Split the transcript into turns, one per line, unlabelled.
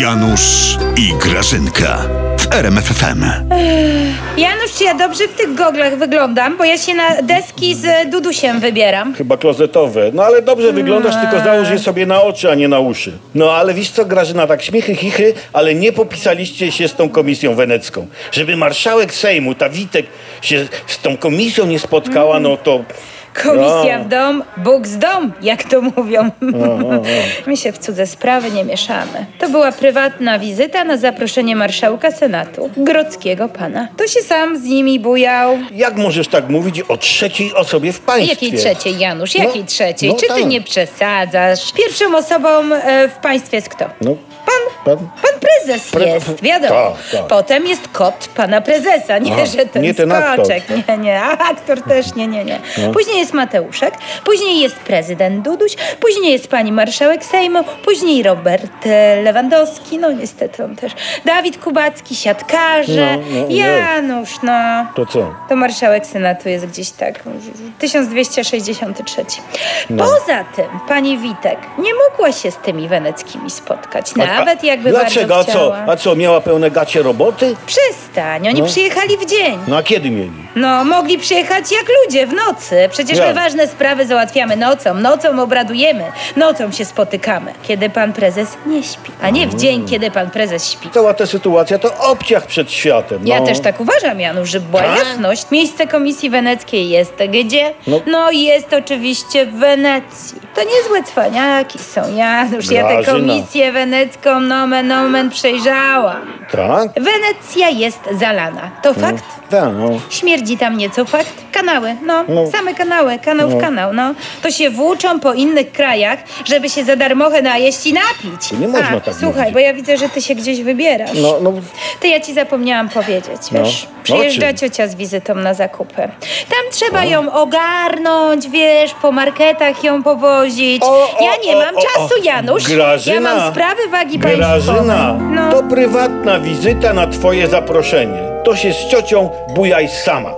Janusz i Grażynka w RMFFM.
Janusz, czy ja dobrze w tych goglach wyglądam? Bo ja się na deski z Dudusiem wybieram.
Chyba klozetowe. No ale dobrze wyglądasz, tylko załóż je sobie na oczy, a nie na uszy. No ale wiesz co, Grażyna, tak śmiechy, chichy, ale nie popisaliście się z tą komisją wenecką. Żeby marszałek Sejmu, ta Witek, się z tą komisją nie spotkała, no to...
Komisja
No.
w dom, Bóg z dom, jak to mówią. My się w cudze sprawy nie mieszamy. To była prywatna wizyta na zaproszenie marszałka Senatu, grodzkiego pana. To się sam z nimi bujał.
Jak możesz tak mówić o trzeciej osobie w państwie?
Jakiej trzeciej, Janusz?
No,
Jakiej trzeciej?
no
Czy ty
tak.
nie przesadzasz? Pierwszą osobą e, w państwie jest kto?
No,
Pan
pan...
Pan prezes
Pre-
jest, wiadomo.
Tak, tak.
Potem jest kot pana prezesa, nie,
Aha,
że ten,
nie ten
skoczek.
aktor.
Nie, nie, a aktor też nie, nie, nie.
No.
Później jest Mateuszek, później jest prezydent Duduś, później jest pani marszałek Sejmu, później Robert e, Lewandowski, no niestety on też. Dawid Kubacki, siatkarze.
No, no,
Janusz, no.
To co?
To marszałek Senatu jest gdzieś tak, 1263.
No.
Poza tym pani Witek nie mogła się z tymi weneckimi spotkać, nawet jakby
Dlaczego?
bardzo
co? A co, miała pełne gacie roboty?
Przestań, oni
No.
przyjechali w dzień.
No a kiedy mieli?
No, mogli przyjechać jak ludzie w nocy. Przecież my ważne sprawy załatwiamy nocą. Nocą obradujemy. Nocą się spotykamy. Kiedy pan prezes nie śpi. A nie w dzień, kiedy pan prezes śpi.
Cała ta sytuacja to obciach przed światem.
Ja
no.
też tak uważam, Janusz, żeby była
Tak?
jasność. Miejsce Komisji Weneckiej jest gdzie?
No.
No jest oczywiście w Wenecji. To niezłe cwaniaki są, Janusz. Ja tę
Grażyna.
Komisję Wenecką nomen omen przejrzałam.
Tak?
Wenecja jest zalana. To fakt?
Tak, no.
Śmierdzi tam nieco, fakt? Kanały, no,
No.
same kanały, kanał w
No.
kanał, no. To się włóczą po innych krajach, żeby się za darmochę najeść i napić.
Nie można
A,
tak
Słuchaj,
mówić.
bo ja widzę, że ty się gdzieś wybierasz.
No, no,
To ja ci zapomniałam powiedzieć,
No.
wiesz.
No,
Przyjeżdża
czym?
ciocia z wizytą na zakupy. Tam trzeba ją ogarnąć, wiesz, po marketach ją powozić.
O, o,
ja nie
o,
mam
o,
czasu. Janusz.
Grażyna,
ja mam sprawy wagi państwowej.
Grażyna,
No.
to prywatna wizyta na twoje zaproszenie. To się z ciocią bujaj sama.